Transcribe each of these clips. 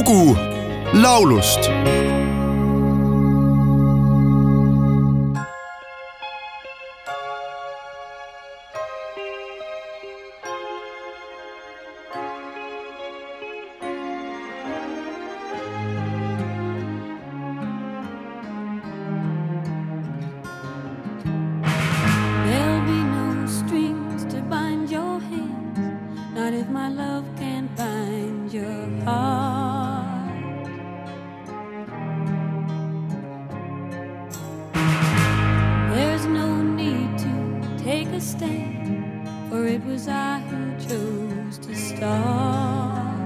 lugu laulust. There'll be no strings to bind your hands, not if my love take a stand, for it was I who chose to start.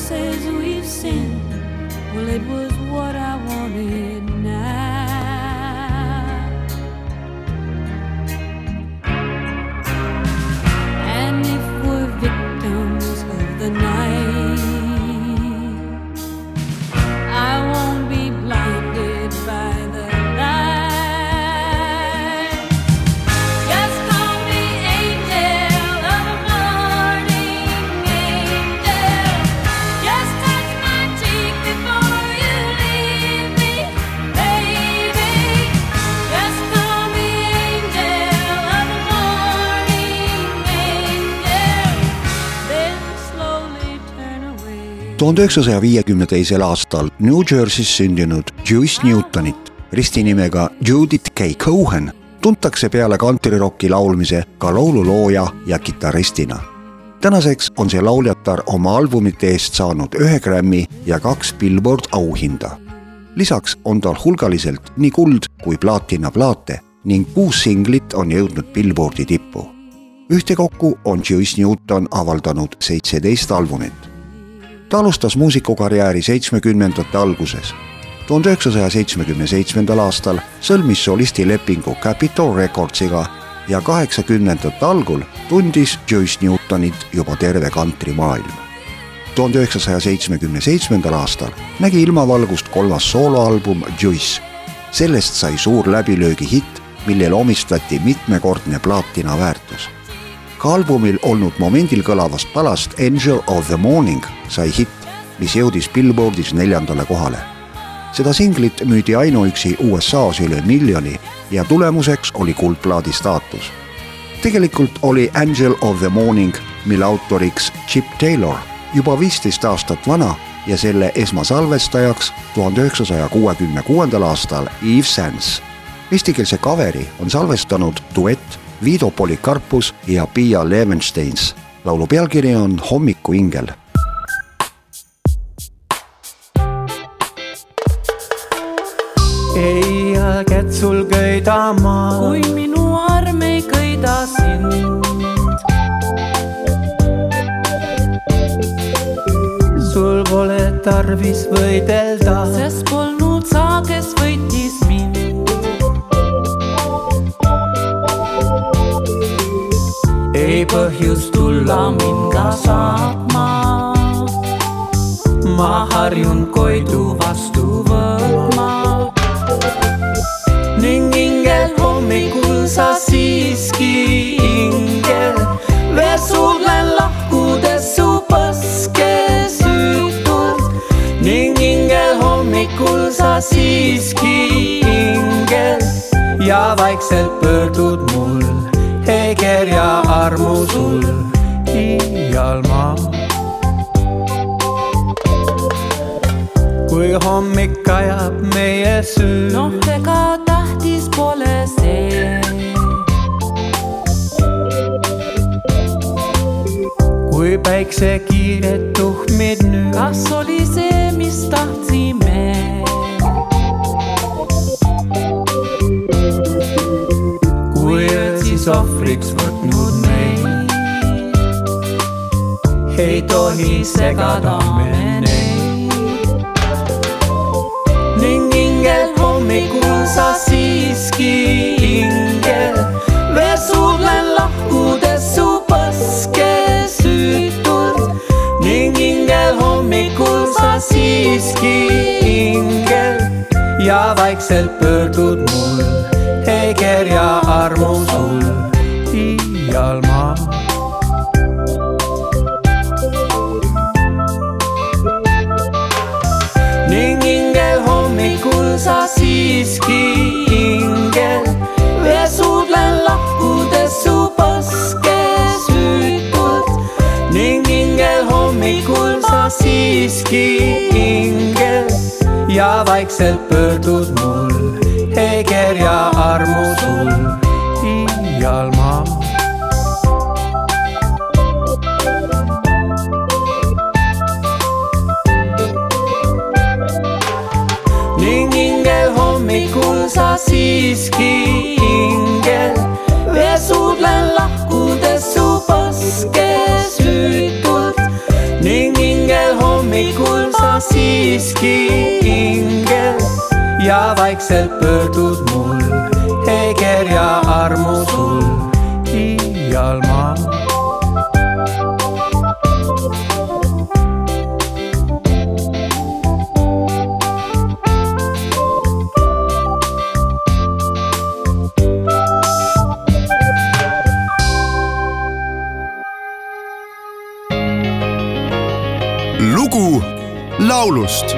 Says we've sinned, well, it was what I wanted now. Tuhande üheksasaja viiekümne teisel aastal New Jersey's sündinud Joyce Newtonit ristinimega Judith K Cohen tuntakse peale kantrirocki laulmise ka laululooja ja kitarristina. tänaseks on see lauljatar oma albumite eest saanud ühe Grammy ja kaks Billboard auhinda. lisaks on tal hulgaliselt nii kuld kui plaatinaplaate ning kuus singlit on jõudnud Billboardi tippu. ühtekokku on Joyce Newton avaldanud seitseteist albumit ta alustas muusikukarjääri seitsmekümnendate alguses. tuhande üheksasaja seitsmekümne seitsmendal aastal sõlmis solistilepingu Capitol Recordsiga ja kaheksakümnendate algul tundis Joyce Newtonit juba terve kantrimaailm. tuhande üheksasaja seitsmekümne seitsmendal aastal nägi ilmavalgust kolmas sooloalbum Joyce. sellest sai suur läbilöögihitt, millele omistati mitmekordne plaatina väärtus ka albumil olnud momendil kõlavast palast Angel of the Morning sai hitt, mis jõudis Billboardis neljandale kohale. seda singlit müüdi ainuüksi USA-s üle miljoni ja tulemuseks oli kuldplaadi staatus. tegelikult oli Angel of the Morning, mille autoriks Chip Taylor, juba viisteist aastat vana ja selle esmasalvestajaks tuhande üheksasaja kuuekümne kuuendal aastal Yves Sands. Eestikeelse kaveri on salvestanud duett Vido Polikarpus ja Piia Levensteins. laulu pealkiri on Hommikuingel ei jääget sul köidama, kui minu arm ei köida sind. sul pole tarvis võidelda, sest polnud sa, kes hommikul sa siiski hinged ja vaikselt pöördud mul, heger ja armu sul iial ma. kui hommik ajab meie süü. noh, ega tähtis pole see. kui päikse kiired tuhmid nüüd. kas oli see, mis tahtsin? Ohvriks võtnud meid, ei tohi segada me neid. ning ingel hommikul sa siiski ingel, veel suudlen lahkudes su põske süütult ning ingel hommikul sa siiski ingel ja vaikselt pöördud siiski ingel ja vaikselt pöördud mul, vaikselt pöördud mul, ei kerja armu sul iial maa. lugu laulust